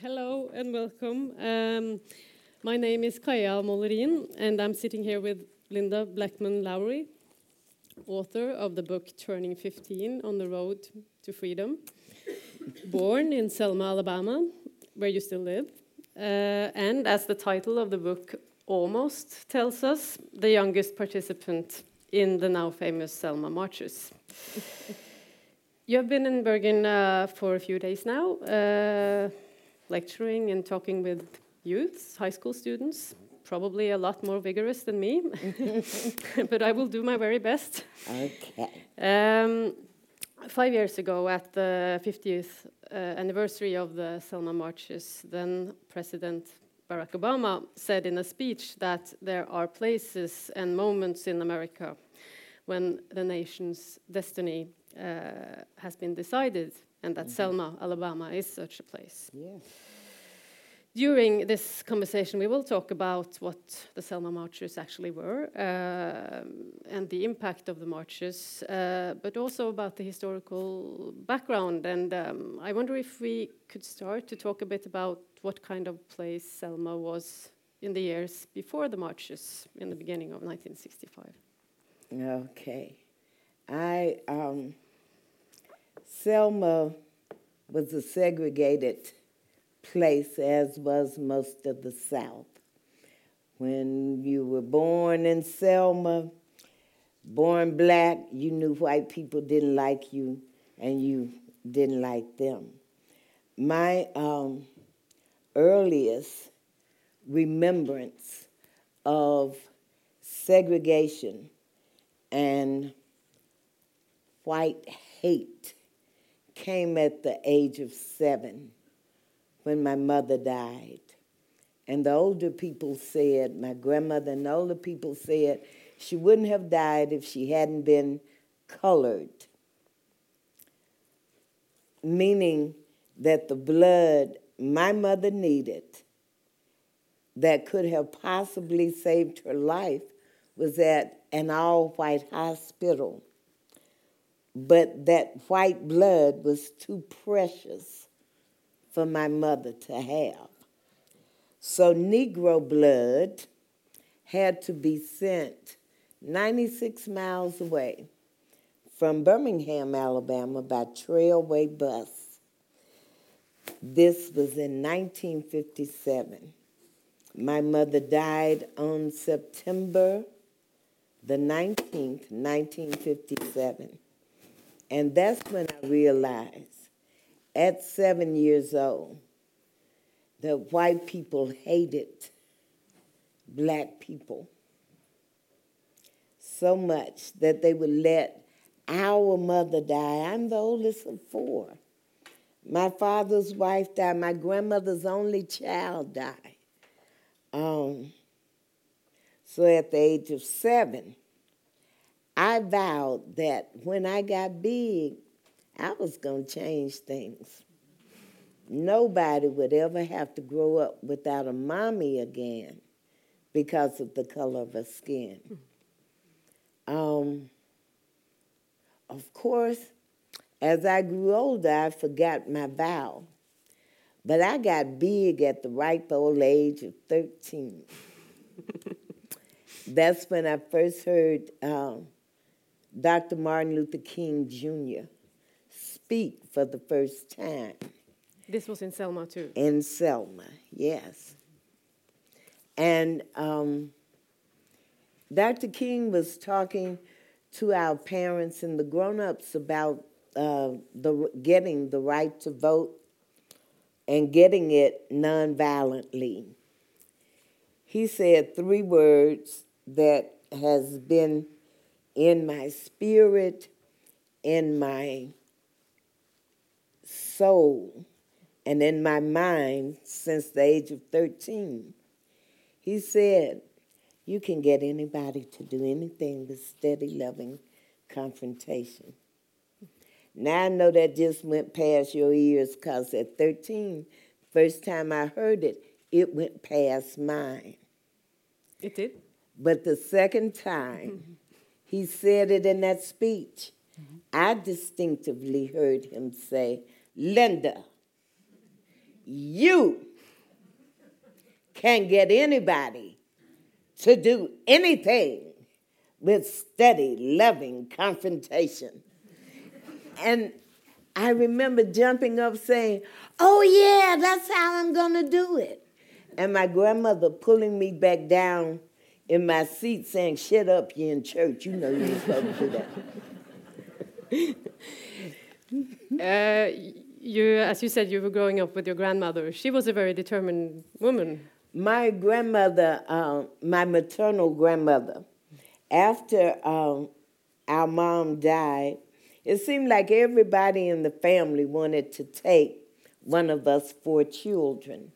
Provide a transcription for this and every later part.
Hello and welcome. Um, my name is Kaja Mollerin, and I'm sitting here with Linda Blackmon Lowery, author of the book Turning 15 on the Road to Freedom. Born in Selma, Alabama, where you still live. Uh, and as the title of the book almost tells us, the youngest participant in the now famous Selma marches. you have been in Bergen uh, for a few days now, uh, lecturing and talking with youths, high school students, probably a lot more vigorous than me, but I will do my very best. Okay. Um, five years ago, at the 50th uh, anniversary of the Selma marches, then President Barack Obama said in a speech that there are places and moments in America when the nation's destiny uh, has been decided, and that mm -hmm. Selma, Alabama, is such a place. Yeah. During this conversation, we will talk about what the Selma marches actually were uh, and the impact of the marches, uh, but also about the historical background. And um, I wonder if we could start to talk a bit about what kind of place Selma was in the years before the marches in the beginning of 1965. Okay. I, um, Selma was a segregated place, as was most of the South. When you were born in Selma, born black, you knew white people didn't like you and you didn't like them. My um, earliest remembrance of segregation and white hate came at the age of seven when my mother died. And the older people said, my grandmother and older people said, she wouldn't have died if she hadn't been colored. Meaning that the blood my mother needed that could have possibly saved her life was at an all white hospital. But that white blood was too precious for my mother to have. So Negro blood had to be sent 96 miles away from Birmingham, Alabama by Trailway bus. This was in 1957. My mother died on September the 19th, 1957. And that's when I realized at seven years old that white people hated black people so much that they would let our mother die. I'm the oldest of four. My father's wife died. My grandmother's only child died. Um, so at the age of seven, I vowed that when I got big, I was going to change things. Nobody would ever have to grow up without a mommy again because of the color of her skin. Um, of course, as I grew older, I forgot my vow. But I got big at the ripe old age of 13. That's when I first heard um, Dr. Martin Luther King Jr speak for the first time. This was in Selma, too? In Selma, yes. And um, Dr. King was talking to our parents and the grown ups about uh, the, getting the right to vote and getting it nonviolently. He said three words that has been in my spirit, in my soul and in my mind since the age of 13. He said, You can get anybody to do anything with steady, loving confrontation. Now I know that just went past your ears because at 13, first time I heard it, it went past mine. It did? But the second time, mm-hmm. He said it in that speech. Mm-hmm. I distinctively heard him say, Linda, you can't get anybody to do anything with steady, loving confrontation. And I remember jumping up saying, Oh, yeah, that's how I'm going to do it. And my grandmother pulling me back down in my seat saying, Shut up, you're in church. You know you're supposed to do that. uh, you, as you said, you were growing up with your grandmother. She was a very determined woman. My grandmother, uh, my maternal grandmother, after um, our mom died, it seemed like everybody in the family wanted to take one of us four children.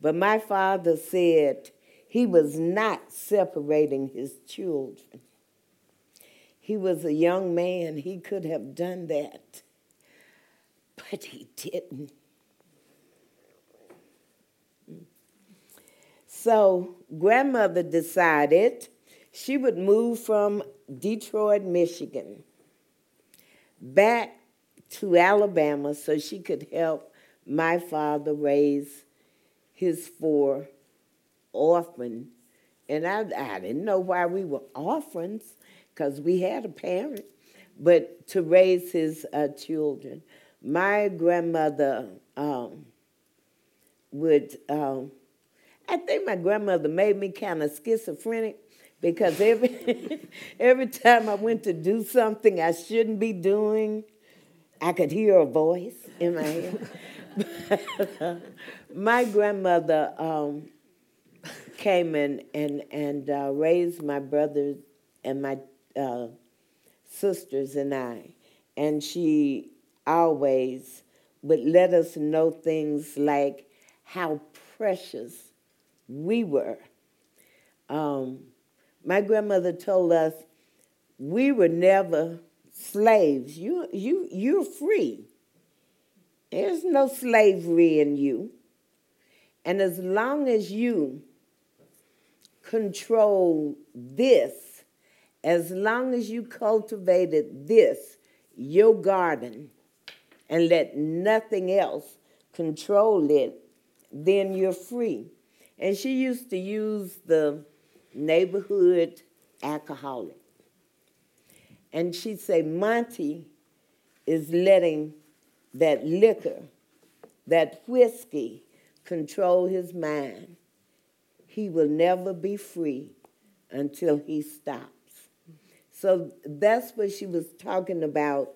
But my father said he was not separating his children. He was a young man, he could have done that, but he didn't. So, grandmother decided she would move from Detroit, Michigan, back to Alabama so she could help my father raise his four orphan. And I, I didn't know why we were orphans because we had a parent, but to raise his uh, children. My grandmother um, would, um, I think my grandmother made me kind of schizophrenic because every every time I went to do something I shouldn't be doing, I could hear a voice in my head. my grandmother um, came in and and uh, raised my brothers and my uh, sisters and I, and she always would let us know things like how precious we were. Um, my grandmother told us we were never slaves. You, you, you're free. There's no slavery in you. And as long as you control this, as long as you cultivated this, your garden, and let nothing else control it, then you're free. And she used to use the neighborhood alcoholic. And she'd say, Monty is letting that liquor, that whiskey, control his mind. He will never be free until he stops. So that's what she was talking about,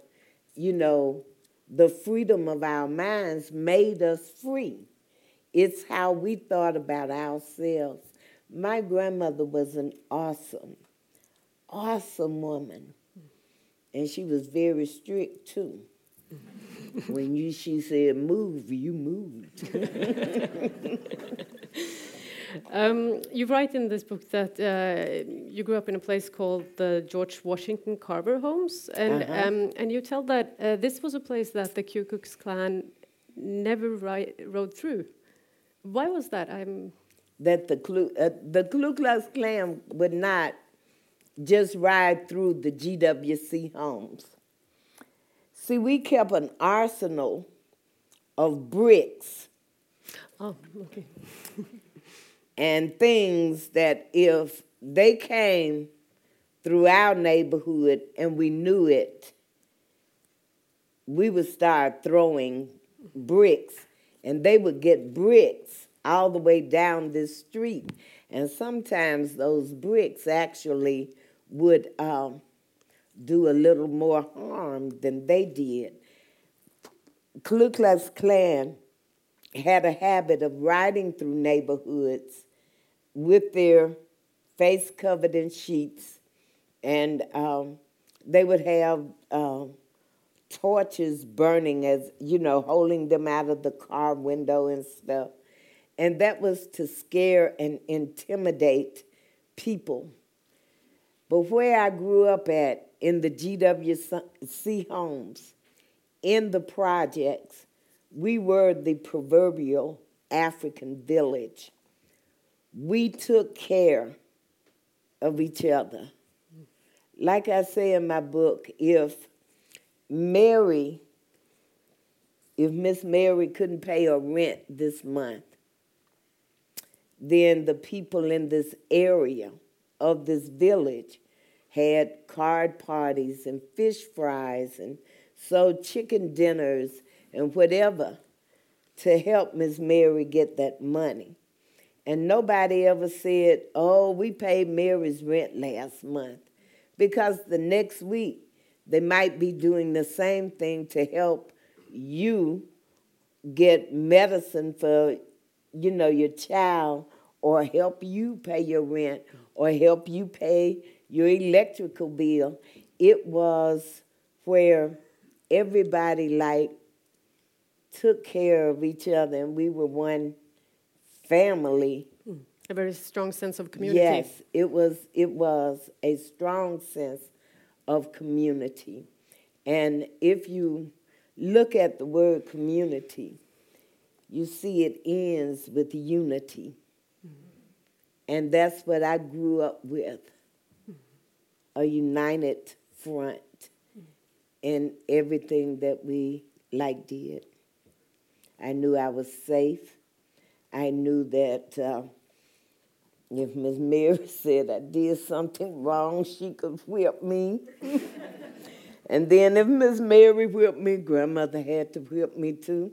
you know, the freedom of our minds made us free. It's how we thought about ourselves my grandmother was an awesome, awesome woman. And she was very strict too. when you she said move, you moved. um, you write in this book that uh, you grew up in a place called the George Washington Carver Homes, and uh -huh. um, and you tell that uh, this was a place that the Ku Klux Klan never rode through. Why was that? I'm that the Ku, uh, the Ku Klux Klan would not just ride through the GWC homes. See, we kept an arsenal of bricks. Oh, okay. and things that if they came through our neighborhood and we knew it, we would start throwing bricks and they would get bricks all the way down this street. And sometimes those bricks actually would um, do a little more harm than they did. Ku Klux Klan had a habit of riding through neighborhoods with their face covered in sheets, and um, they would have um, torches burning as, you know, holding them out of the car window and stuff and that was to scare and intimidate people. But where I grew up at, in the GWC homes, in the projects, we were the proverbial African village. We took care of each other. Like I say in my book, if Mary if Miss Mary couldn't pay her rent this month, then the people in this area of this village had card parties and fish fries and so chicken dinners and whatever to help Miss Mary get that money. And nobody ever said, oh, we paid Mary's rent last month. Because the next week, they might be doing the same thing to help you get medicine for, you know, your child or help you pay your rent or help you pay your electrical bill. It was where everybody like took care of each other and we were one family. A very strong sense of community. Yes, it was it was a strong sense of community. And if you look at the word community, you see it ends with unity. And that's what I grew up with a united front in everything that we like did. I knew I was safe. I knew that uh, if Miss Mary said I did something wrong, she could whip me. and then if Miss Mary whipped me, grandmother had to whip me too.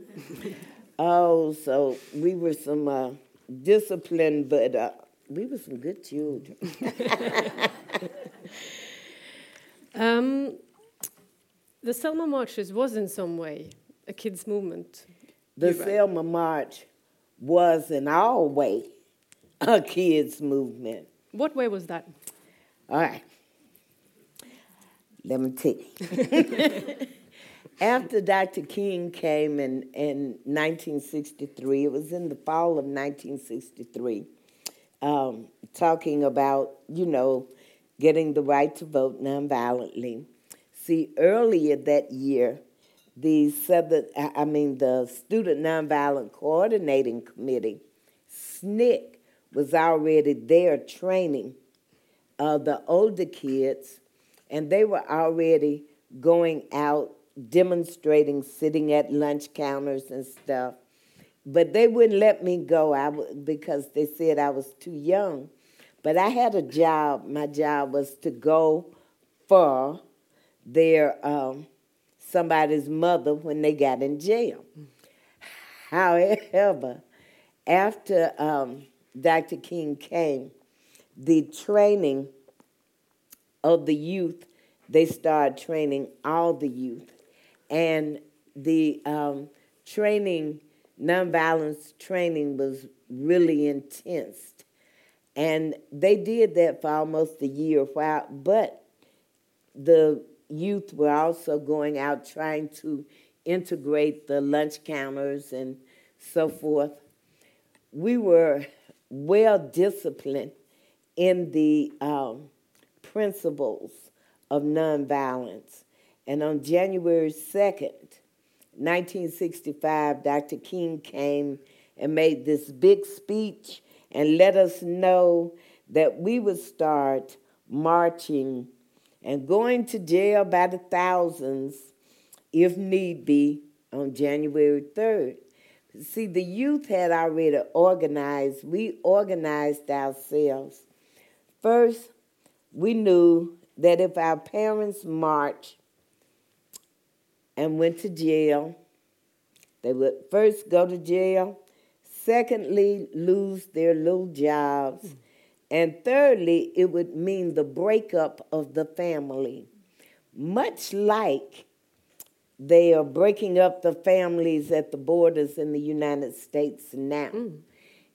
oh, so we were some uh, disciplined, but uh, we were some good children. um, the Selma Marches was in some way a kids' movement. The Selma March was in our way a kids' movement. What way was that? All right. Let me tell you. After Dr. King came in, in 1963, it was in the fall of 1963 um, talking about, you know, getting the right to vote nonviolently. See, earlier that year, the Southern, I mean, the Student Nonviolent Coordinating Committee, SNCC, was already there training uh, the older kids, and they were already going out demonstrating, sitting at lunch counters and stuff. But they wouldn't let me go I w- because they said I was too young. But I had a job. My job was to go for their um, somebody's mother when they got in jail. However, after um, Dr. King came, the training of the youth, they started training all the youth. And the um, training nonviolence training was really intense. And they did that for almost a year, while, but the youth were also going out trying to integrate the lunch counters and so forth. We were well disciplined in the um, principles of nonviolence. And on January 2nd, 1965, Dr. King came and made this big speech and let us know that we would start marching and going to jail by the thousands, if need be, on January 3rd. See, the youth had already organized. We organized ourselves. First, we knew that if our parents marched and went to jail. They would first go to jail, secondly, lose their little jobs, and thirdly, it would mean the breakup of the family. Much like they are breaking up the families at the borders in the United States now. Mm.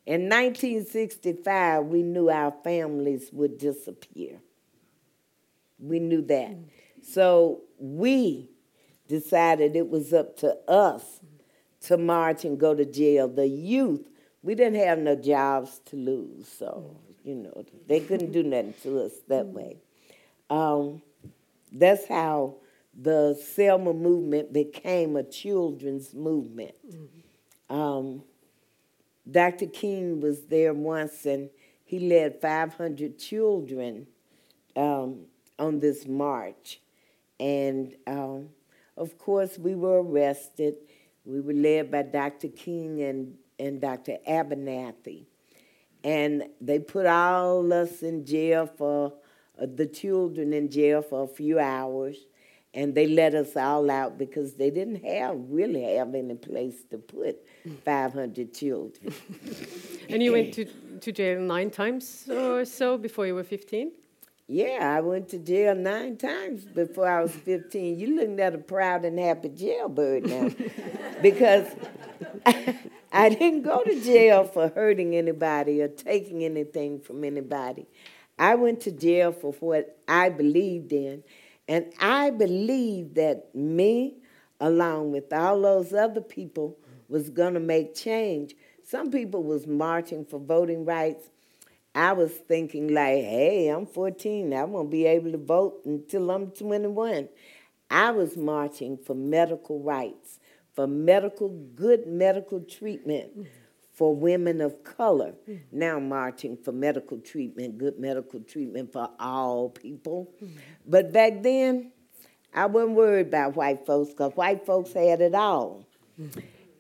In 1965, we knew our families would disappear. We knew that. Mm. So we decided it was up to us to march and go to jail. The youth, we didn't have no jobs to lose, so you know they couldn't do nothing to us that way. Um, that's how the Selma movement became a children's movement. Um, Dr. King was there once, and he led 500 children um, on this march, and um, of course, we were arrested. We were led by Dr. King and, and Dr. Abernathy. And they put all us in jail for, uh, the children in jail for a few hours. And they let us all out because they didn't have, really have any place to put 500 children. and you went to, to jail nine times or so before you were 15? Yeah, I went to jail nine times before I was 15. You're looking at a proud and happy jailbird now. because I didn't go to jail for hurting anybody or taking anything from anybody. I went to jail for what I believed in. And I believed that me, along with all those other people, was going to make change. Some people was marching for voting rights I was thinking like, hey, I'm 14. I won't be able to vote until I'm 21. I was marching for medical rights, for medical, good medical treatment mm-hmm. for women of color. Mm-hmm. Now marching for medical treatment, good medical treatment for all people. Mm-hmm. But back then, I wasn't worried about white folks because white folks had it all.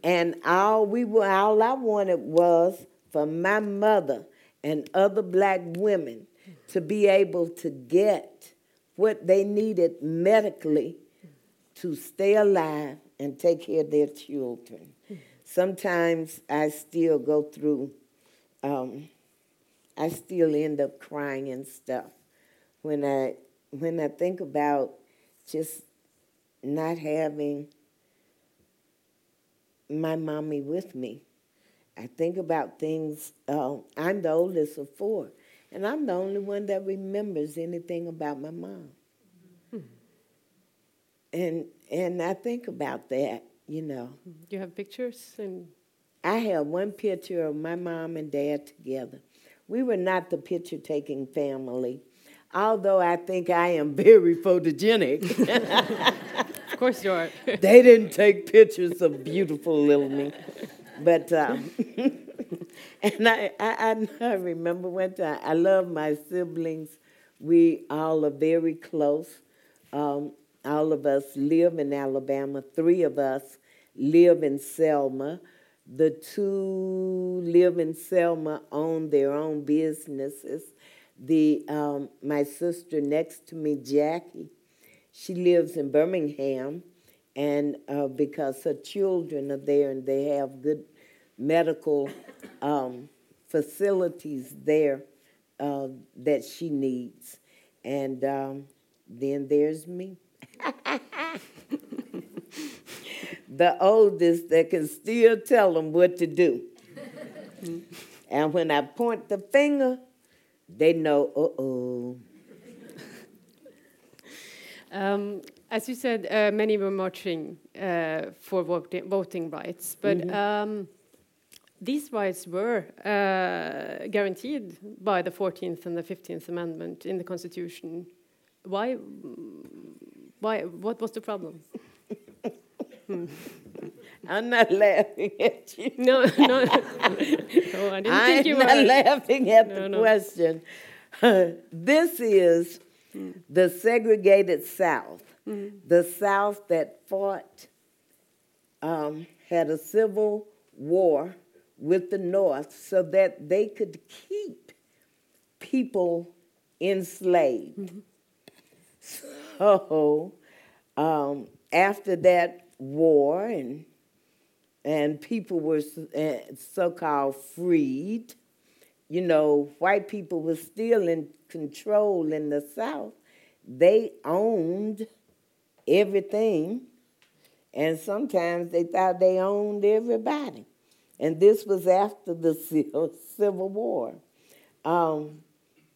And all we were, all I wanted was for my mother and other black women to be able to get what they needed medically to stay alive and take care of their children. Sometimes I still go through, um, I still end up crying and stuff when I when I think about just not having my mommy with me I think about things. Uh, I'm the oldest of four, and I'm the only one that remembers anything about my mom. Hmm. And and I think about that, you know. You have pictures and. I have one picture of my mom and dad together. We were not the picture taking family, although I think I am very photogenic. of course you are. they didn't take pictures of beautiful little me. But um, and I, I I remember one time I love my siblings. We all are very close. Um, all of us live in Alabama. Three of us live in Selma. The two live in Selma own their own businesses. The um, my sister next to me, Jackie, she lives in Birmingham, and uh, because her children are there and they have good medical um, facilities there uh, that she needs. And um, then there's me. the oldest that can still tell them what to do. and when I point the finger, they know, uh oh. Um, as you said, uh, many were marching uh, for voting, voting rights, but mm -hmm. um, these rights were uh, guaranteed by the 14th and the 15th Amendment in the Constitution. Why? Why? What was the problem? hmm. I'm not laughing at you. No, no, no. I didn't I'm think you were. not laughing at no, the no. question. this is mm. the segregated South, mm. the South that fought, um, had a civil war with the North so that they could keep people enslaved. Mm-hmm. So um, after that war and and people were uh, so-called freed, you know, white people were still in control in the South. They owned everything, and sometimes they thought they owned everybody. And this was after the Civil War. Um,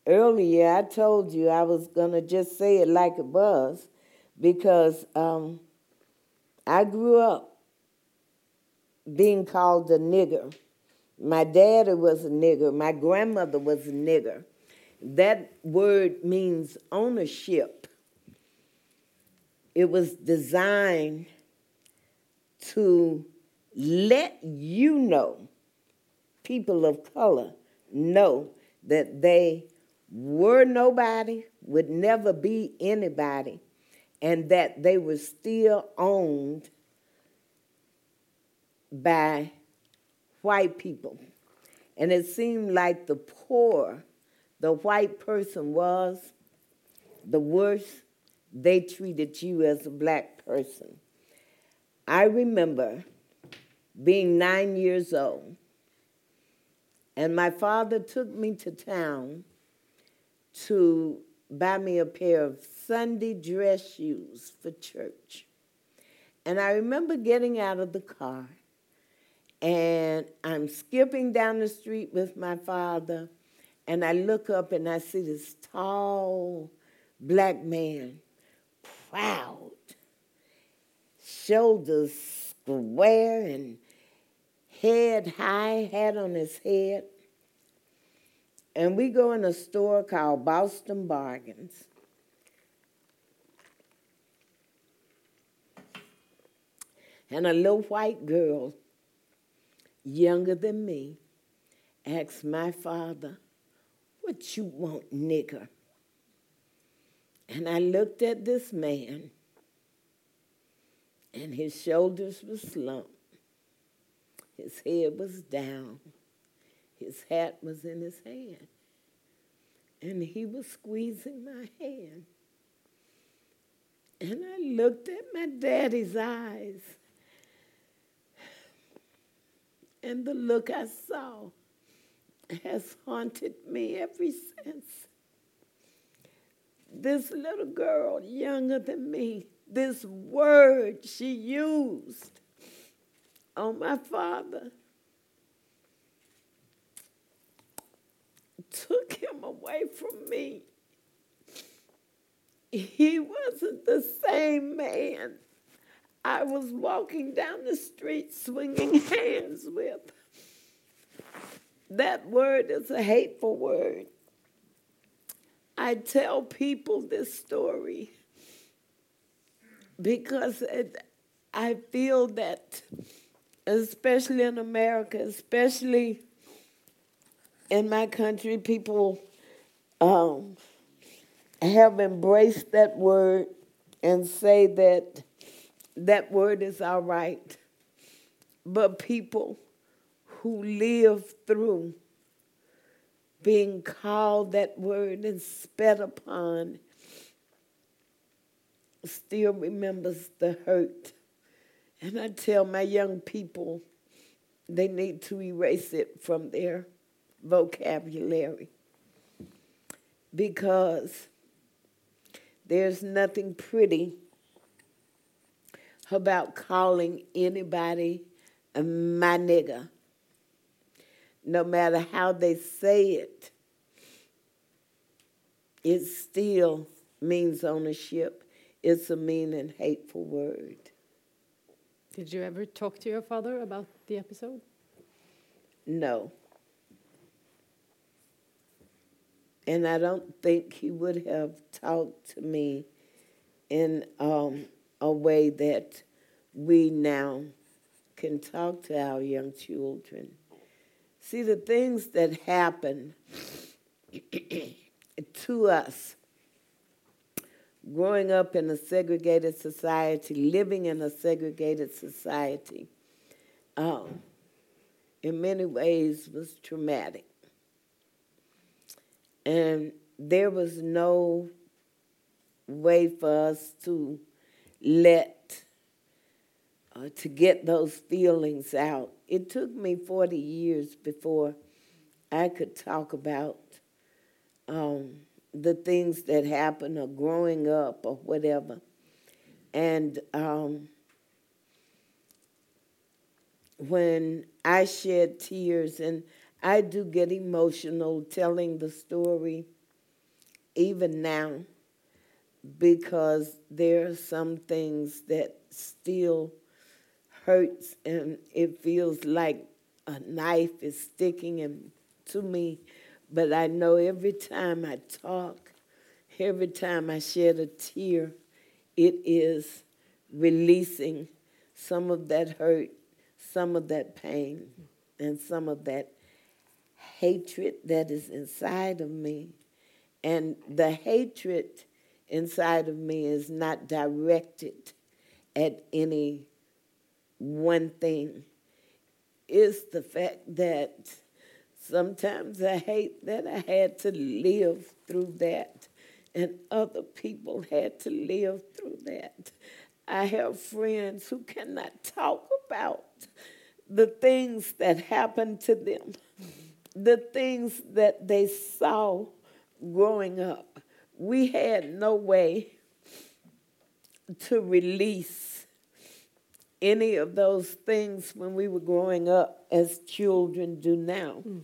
earlier, I told you I was going to just say it like it was because um, I grew up being called a nigger. My daddy was a nigger. My grandmother was a nigger. That word means ownership. It was designed to let you know, people of color know that they were nobody, would never be anybody, and that they were still owned by white people. And it seemed like the poor the white person was, the worse they treated you as a black person. I remember being nine years old, and my father took me to town to buy me a pair of Sunday dress shoes for church. And I remember getting out of the car, and I'm skipping down the street with my father, and I look up and I see this tall black man, proud, shoulders square and head high, hat on his head. And we go in a store called Boston Bargains. And a little white girl, younger than me, asked my father, What you want, nigger? And I looked at this man, and his shoulders were slumped. His head was down. His hat was in his hand. And he was squeezing my hand. And I looked at my daddy's eyes. And the look I saw has haunted me ever since. This little girl, younger than me, this word she used on my father took him away from me. He wasn't the same man I was walking down the street swinging hands with. That word is a hateful word. I tell people this story because it, I feel that, especially in America, especially in my country, people um, have embraced that word and say that that word is all right. But people who live through being called that word and spat upon still remembers the hurt. And I tell my young people they need to erase it from their vocabulary because there's nothing pretty about calling anybody my nigger. No matter how they say it, it still means ownership it's a mean and hateful word. Did you ever talk to your father about the episode? No. And I don't think he would have talked to me in um, a way that we now can talk to our young children. See, the things that happen to us growing up in a segregated society, living in a segregated society, um, in many ways was traumatic. And there was no way for us to let, uh, to get those feelings out. It took me 40 years before I could talk about um, the things that happen or growing up or whatever. And um, when I shed tears, and I do get emotional telling the story, even now, because there are some things that still hurts and it feels like a knife is sticking into me but I know every time I talk, every time I shed a tear, it is releasing some of that hurt, some of that pain, and some of that hatred that is inside of me. And the hatred inside of me is not directed at any one thing. is the fact that sometimes I hate that I had to live through that and other people had to live through that. I have friends who cannot talk about the things that happened to them, the things that they saw growing up. We had no way to release any of those things when we were growing up as children do now. Mm.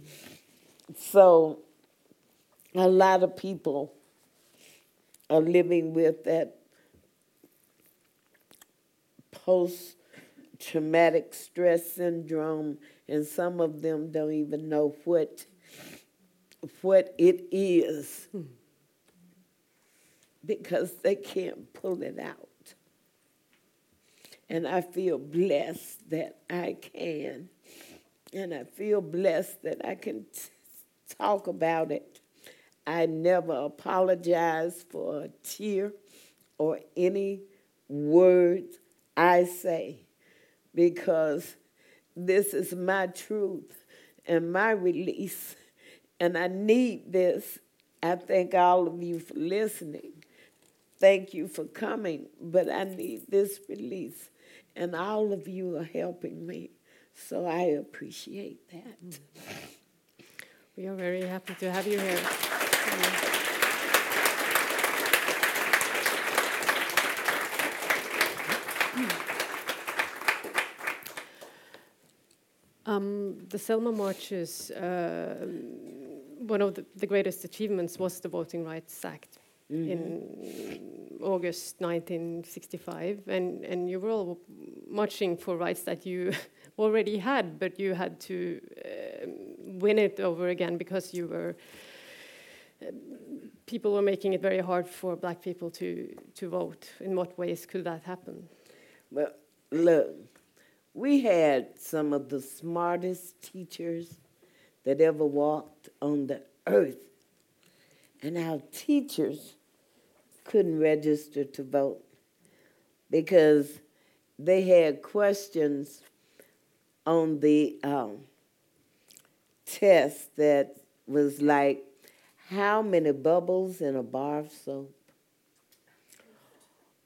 So, a lot of people are living with that post traumatic stress syndrome, and some of them don't even know what what it is because they can't pull it out. And I feel blessed that I can. And I feel blessed that I can t- talk about it. I never apologize for a tear or any words I say because this is my truth and my release. And I need this. I thank all of you for listening. Thank you for coming, but I need this release. And all of you are helping me. So I appreciate that. We are very happy to have you here. Um, the Selma marches, uh, one of the, the, greatest achievements was the Voting Rights Act mm in August 1965, and, and you were all marching for rights that you already had, but you had to uh, win it over again because you were. Uh, people were making it very hard for black people to, to vote. In what ways could that happen? Well, look, we had some of the smartest teachers that ever walked on the earth. And our teachers couldn't register to vote because they had questions on the um, test that was like, how many bubbles in a bar of soap?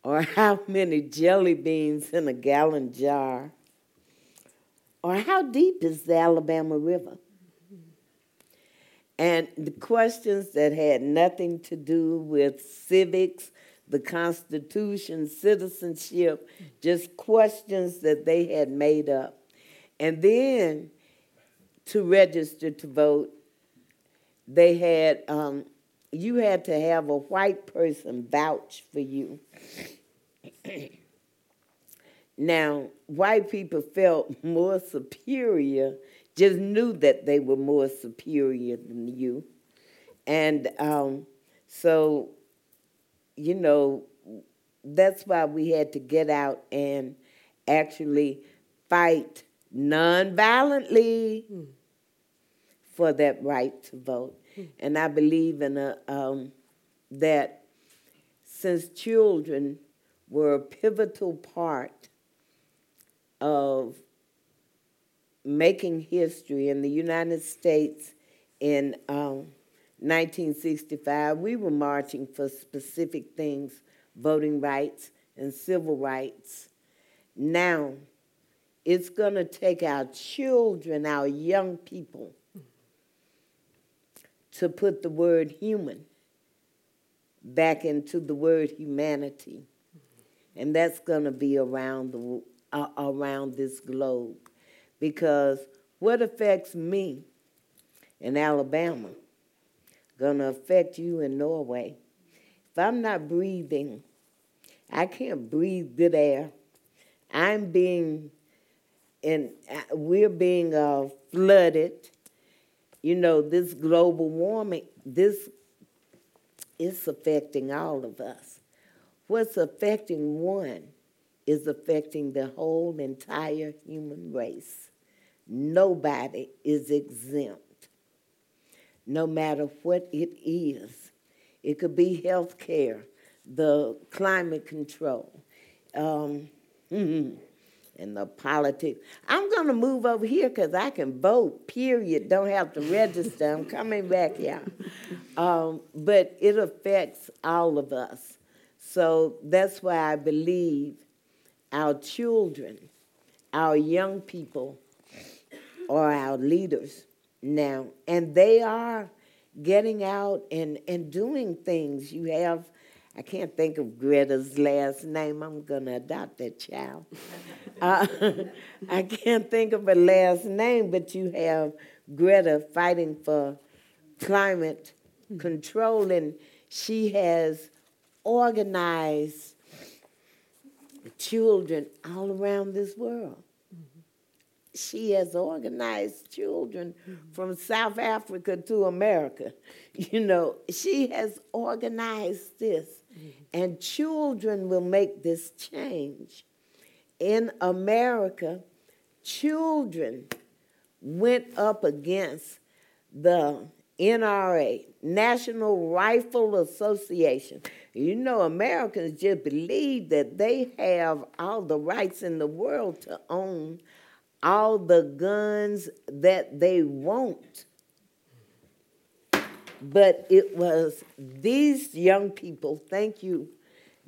Or how many jelly beans in a gallon jar? or how deep is the Alabama River? And the questions that had nothing to do with civics, the Constitution, citizenship, just questions that they had made up. And then to register to vote, they had, um, you had to have a white person vouch for you. Now, white people felt more superior, just knew that they were more superior than you. And um, so, you know, that's why we had to get out and actually fight non-violently mm. for that right to vote. Mm. And I believe in a, um, that since children were a pivotal part of making history in the United States in um, 1965. We were marching for specific things, voting rights and civil rights. Now, it's going to take our children, our young people, to put the word human back into the word humanity. And that's going to be around the uh, around this globe. Because what affects me in Alabama going to affect you in Norway. If I'm not breathing, I can't breathe good air. I'm being, and we're being uh, flooded. You know, this global warming, this is affecting all of us. What's affecting one is affecting the whole entire human race. Nobody is exempt, no matter what it is. It could be health care, the climate control, um, and the politics. I'm going to move over here because I can vote, period. Don't have to register. I'm coming back, yeah. Um, but it affects all of us. So that's why I believe our children, our young people, are our leaders now. And they are getting out and, and doing things. You have I can't think of Greta's last name. I'm going to adopt that child. uh, I can't think of her last name, but you have Greta fighting for climate control, and she has organized children all around this world. She has organized children from South Africa to America. You know, she has organized this and children will make this change. In America, children went up against the NRA, National Rifle Association. You know, Americans just believe that they have all the rights in the world to own all the guns that they want. But it was these young people, thank you,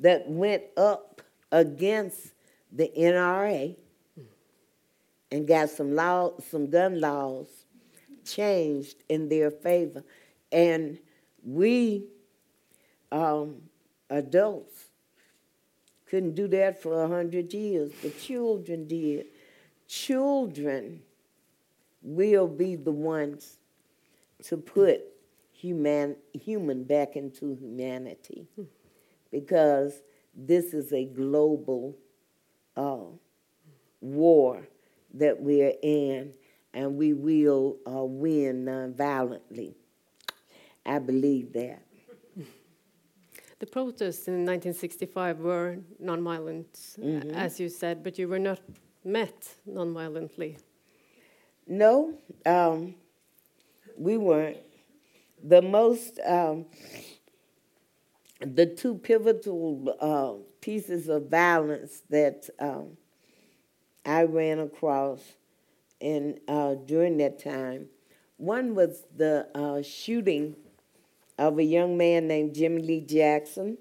that went up against the NRA and got some law, some gun laws changed in their favor. And we um, adults couldn't do that for a hundred years. The children did. Children will be the ones to put human, human back into humanity because this is a global uh, war that we're in, and we will uh, win nonviolently. I believe that. The protests in 1965 were nonviolent, mm -hmm. as you said, but you were not met nonviolently. No, um, we weren't the most, um, the two pivotal uh, pieces of violence that um, I ran across in uh, during that time. One was the uh, shooting of a young man named Jimmy Lee Jackson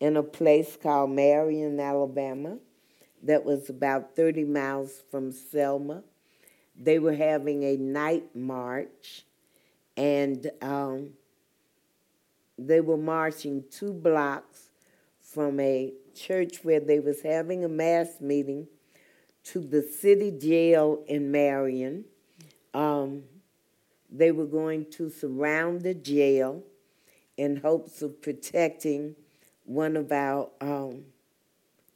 in a place called Marion, Alabama, that was about 30 miles from Selma. They were having a night march and um, they were marching two blocks from a church where they was having a mass meeting to the city jail in Marion. Um, they were going to surround the jail in hopes of protecting one of our um,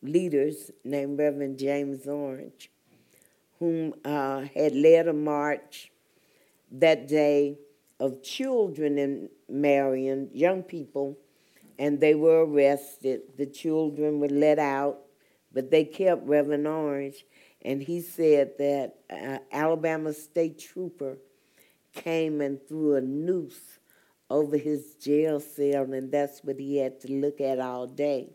leaders named Reverend James Orange, whom uh, had led a march that day of children in Marion, young people, and they were arrested. The children were let out, but they kept Reverend Orange, and he said that uh, Alabama State Trooper came and threw a noose over his jail cell, and that's what he had to look at all day.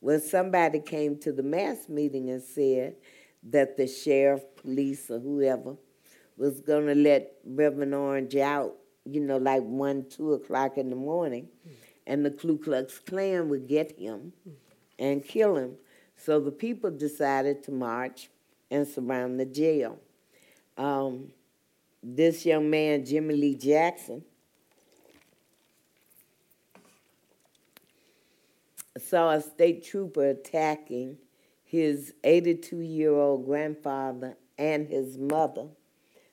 Well, somebody came to the mass meeting and said that the sheriff, police, or whoever was going to let Reverend Orange out you know, like one, two o'clock in the morning, and the Ku Klux Klan would get him and kill him. So the people decided to march and surround the jail. Um, this young man, Jimmy Lee Jackson, saw a state trooper attacking his 82 year old grandfather and his mother.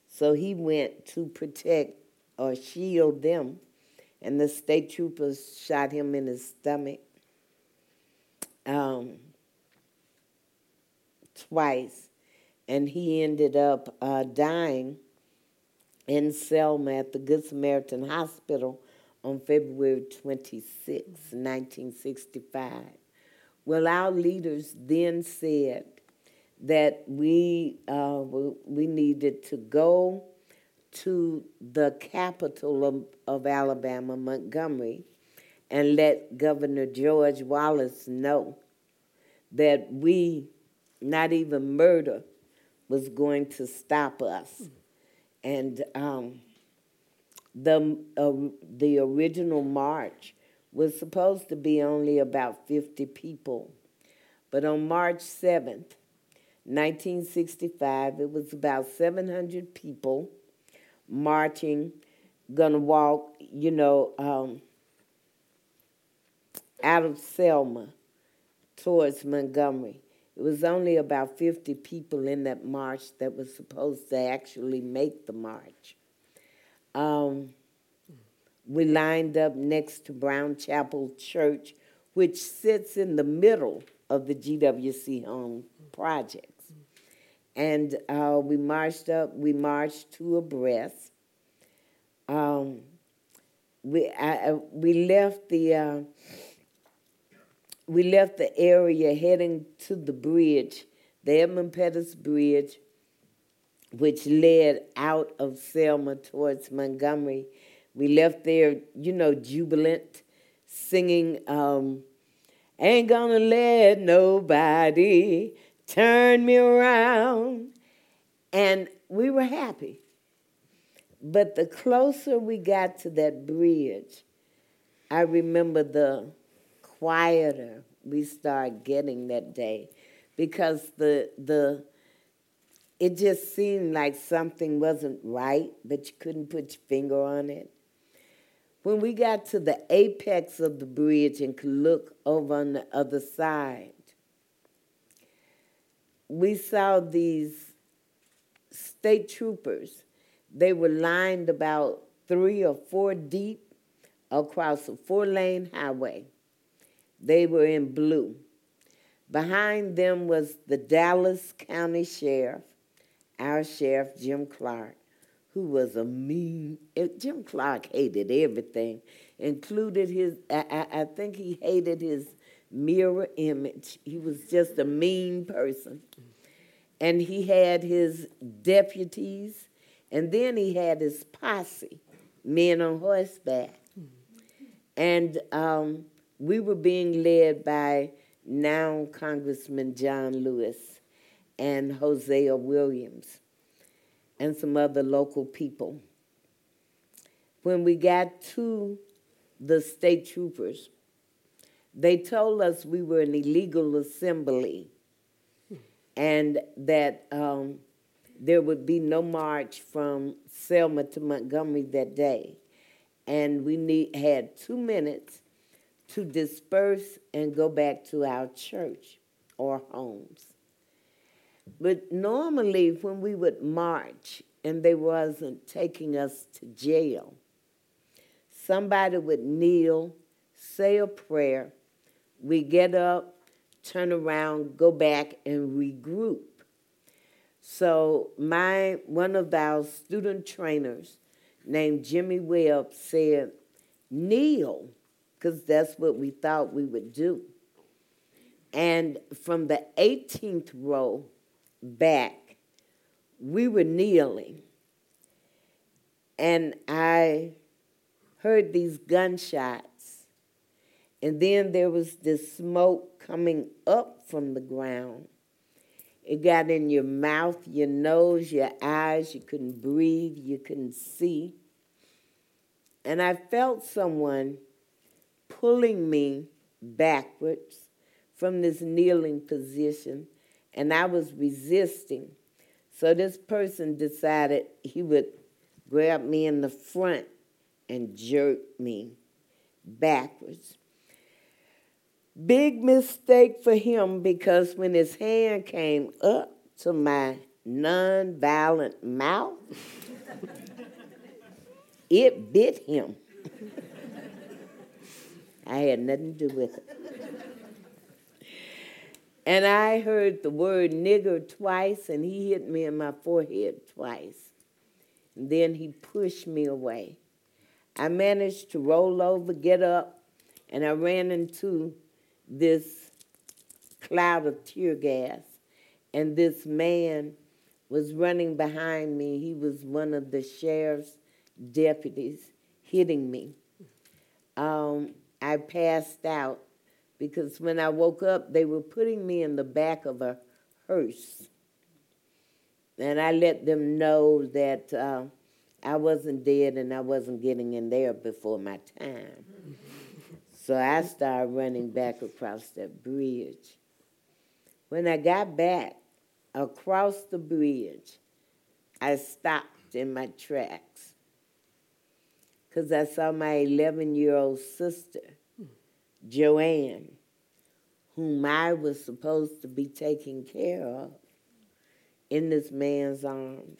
So he went to protect or shield them. And the state troopers shot him in his stomach um, twice. And he ended up uh, dying in Selma at the Good Samaritan Hospital on February 26, 1965. Well, our leaders then said that we, uh, we needed to go to the capital of, of Alabama, Montgomery, and let Governor George Wallace know that we not even murder was going to stop us. And um, the, uh, the original march was supposed to be only about 50 people. But on March 7th, 1965, it was about 700 people marching, gonna walk, you know, um, out of Selma towards Montgomery. It was only about 50 people in that march that was supposed to actually make the march. Um, we lined up next to Brown Chapel Church, which sits in the middle of the GWC Home projects. And uh, we marched up, we marched two abreast. Um, we, I, we left the uh, we left the area heading to the bridge, the Edmund Pettus Bridge, which led out of Selma towards Montgomery. We left there, you know, jubilant, singing, um, Ain't gonna let nobody turn me around. And we were happy. But the closer we got to that bridge, I remember the quieter we started getting that day because the the it just seemed like something wasn't right, but you couldn't put your finger on it. When we got to the apex of the bridge and could look over on the other side, we saw these state troopers. They were lined about three or four deep across a four lane highway. They were in blue. Behind them was the Dallas County Sheriff, our sheriff, Jim Clark, who was a mean, eh, Jim Clark hated everything, included his, I, I, think he hated his mirror image. He was just a mean person. And he had his deputies, and then he had his posse, men on horseback. And um, we were being led by now Congressman John Lewis and Hosea Williams and some other local people. When we got to the state troopers, they told us we were an illegal assembly and that um, there would be no march from Selma to Montgomery that day. And we need, had two minutes to disperse and go back to our church or homes. But normally, when we would march and they wasn't taking us to jail, somebody would kneel, say a prayer, we get up, turn around, go back, and regroup. So my one of our student trainers named Jimmy Webb said, kneel because that's what we thought we would do. And from the 18th row back, we were kneeling. And I heard these gunshots. And then there was this smoke coming up from the ground. It got in your mouth, your nose, your eyes. You couldn't breathe, you couldn't see. And I felt someone pulling me backwards from this kneeling position, and I was resisting. So this person decided he would grab me in the front and jerk me backwards. Big mistake for him because when his hand came up to my non-violent mouth, it bit him. I had nothing to do with it. And I heard the word nigger twice, and he hit me in my forehead twice. And then he pushed me away. I managed to roll over, get up, and I ran into this cloud of tear gas. And this man was running behind me. He was one of the sheriff's deputies hitting me. Um, I passed out because when I woke up, they were putting me in the back of a hearse. And I let them know that uh, I wasn't dead and I wasn't getting in there before my time. so I started running back across that bridge. When I got back across the bridge, I stopped in my tracks because I saw my 11 year old sister, Joanne, whom I was supposed to be taking care of, in this man's arms.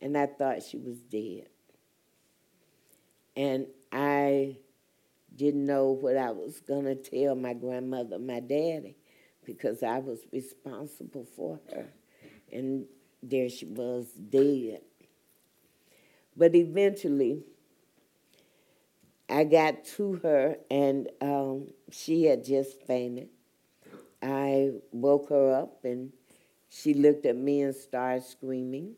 And I thought she was dead. And I didn't know what I was going to tell my grandmother, my daddy, because I was responsible for her. And there she was, dead. But eventually, I got to her, and um, she had just fainted. I woke her up, and she looked at me and started screaming.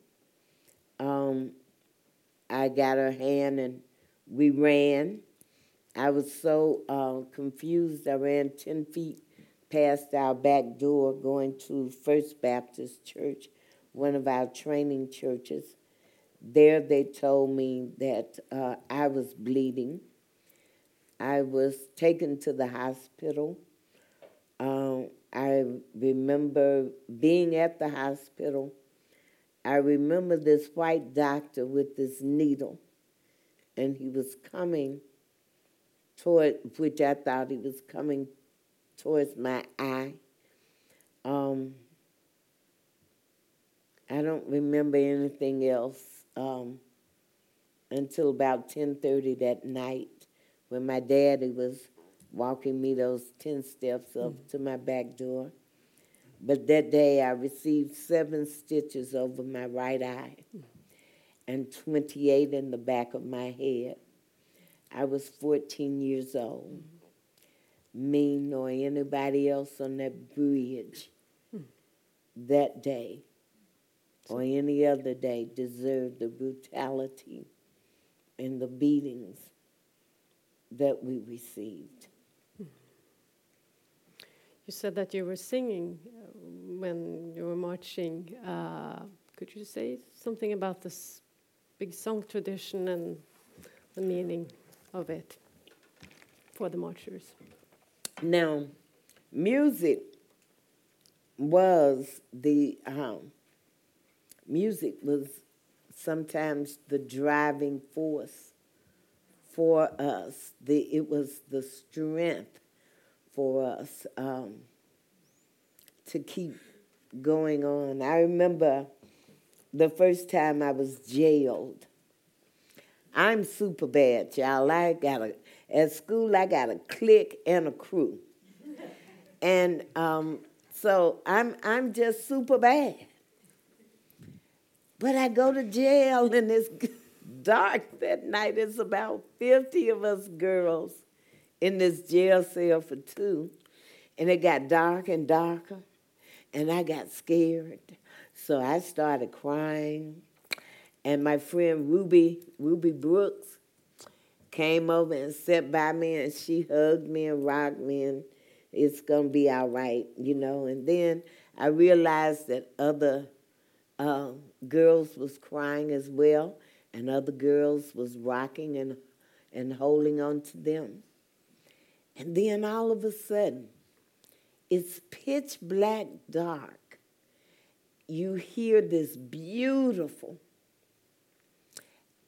Um, I got her hand, and we ran. I was so uh, confused. I ran 10 feet past our back door going to First Baptist Church, one of our training churches. There, they told me that uh, I was bleeding I was taken to the hospital. Um, I remember being at the hospital. I remember this white doctor with this needle, and he was coming toward, which I thought he was coming towards my eye. Um, I don't remember anything else um, until about 10:30 that night when my daddy was walking me those 10 steps up mm. to my back door. But that day I received seven stitches over my right eye and 28 in the back of my head. I was 14 years old. Me nor anybody else on that bridge that day or any other day deserved the brutality and the beatings that we received. You said that you were singing uh, when you were marching. Uh, could you say something about this big song tradition and the meaning of it for the marchers? Now, music was the um, music was sometimes the driving force for us. The, it was the strength for us um, to keep going on. I remember the first time I was jailed. I'm super bad, y'all. I got a at school. I got a clique and a crew, and um, so I'm I'm just super bad. But I go to jail and it's dark that night. It's about 50 of us girls in this jail cell for two. And it got dark and darker, and I got scared. So I started crying. And my friend Ruby, Ruby Brooks, came over and sat by me and she hugged me and rocked me and it's gonna be all right, you know. And then I realized that other uh, girls was crying as well and other girls was rocking and, and holding on to them. And then all of a sudden, it's pitch black dark. You hear this beautiful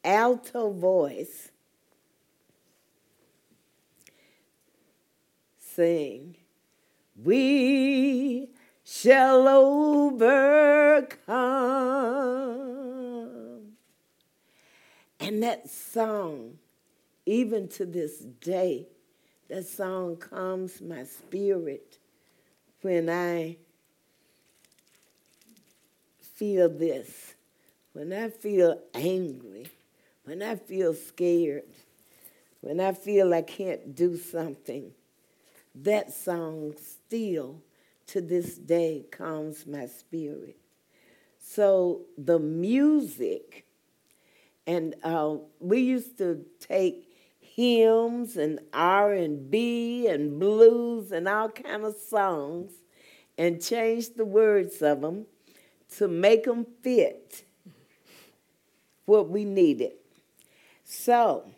alto voice sing, We shall overcome. And that song, even to this day, that song calms my spirit when I feel this, when I feel angry, when I feel scared, when I feel I can't do something. That song still to this day calms my spirit. So the music and uh, we used to take hymns and R and B and blues and all kind of songs, and change the words of them to make them fit what we needed. So,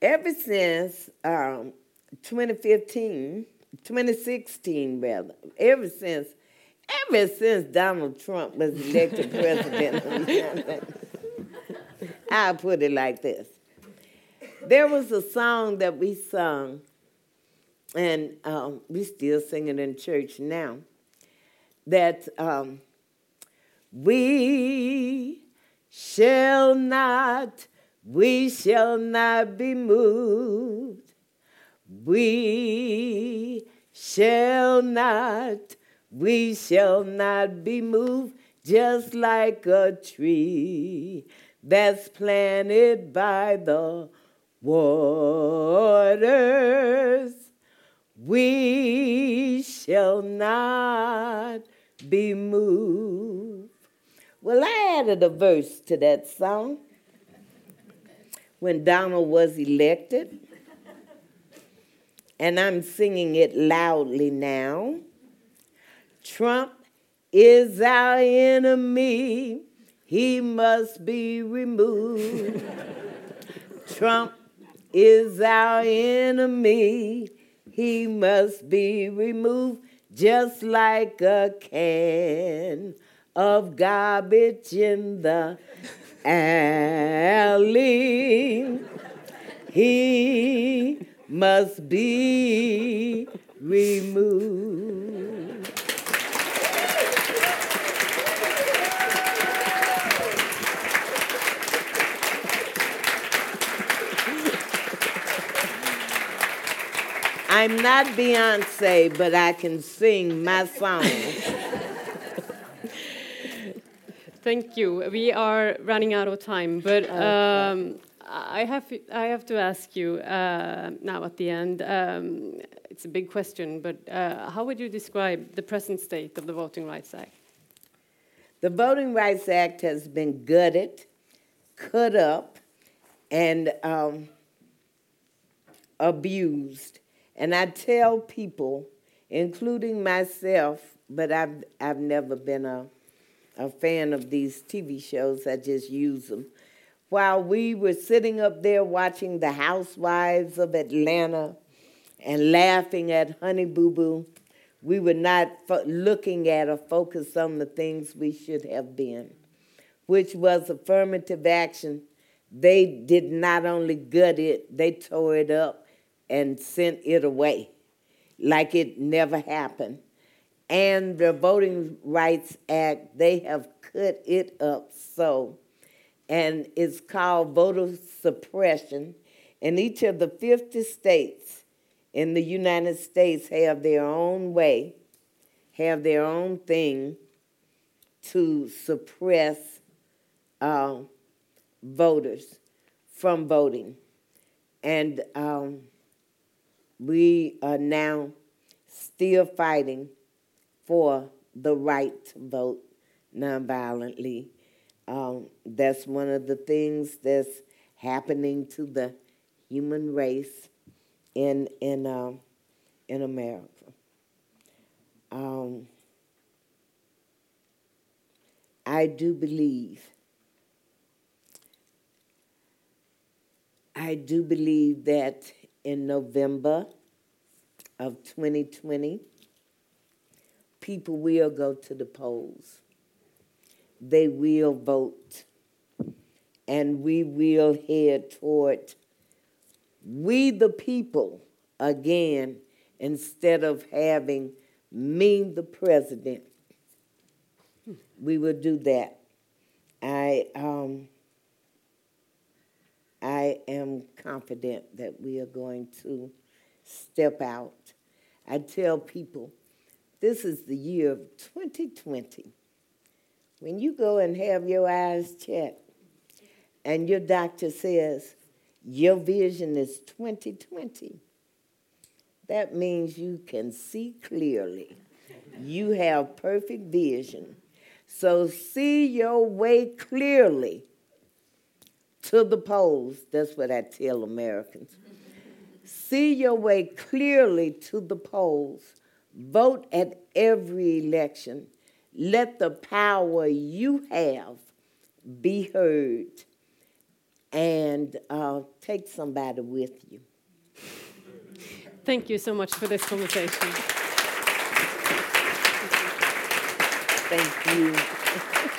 ever since um, 2015, 2016 rather, ever since, ever since Donald Trump was elected president, I'll put it like this. There was a song that we sung, and um, we still sing it in church now, that um, we shall not, we shall not be moved. We shall not, we shall not be moved, just like a tree that's planted by the waters. We shall not be moved. Well, I added a verse to that song when Donald was elected, and I'm singing it loudly now. Trump is our enemy, he must be removed. Trump is our enemy, he must be removed just like a can of garbage in the alley. He must be removed. I'm not Beyonce, but I can sing my song. Thank you. We are running out of time, but um, I have I have to ask you uh, now at the end. Um, it's a big question, but uh, how would you describe the present state of the Voting Rights Act? The Voting Rights Act has been gutted, cut up, and um, abused. And I tell people, including myself, but I've, I've never been a, a fan of these TV shows, I just use them. While we were sitting up there watching The Housewives of Atlanta and laughing at Honey Boo Boo, we were not fo- looking at or focused on the things we should have been, which was affirmative action. They did not only gut it, they tore it up and sent it away like it never happened. And the Voting Rights Act, they have cut it up so. And it's called voter suppression. And each of the 50 states in the United States have their own way, have their own thing to suppress uh, voters from voting. And um, we are now still fighting for the right to vote nonviolently. Um, that's one of the things that's happening to the human race in in uh, in America. Um, I do believe. I do believe that in November of 2020, people will go to the polls. They will vote. And we will head toward we the people again instead of having me the president. We will do that. I um, I am confident that we are going to step out. I tell people this is the year of 2020. When you go and have your eyes checked and your doctor says your vision is 2020, that means you can see clearly. You have perfect vision. So see your way clearly to the polls. That's what I tell Americans. See your way clearly to the polls Vote at every election. Let the power you have be heard and uh, take somebody with you. Thank you so much for this conversation. Thank you.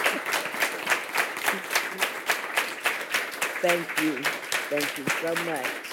Thank you. Thank you so much.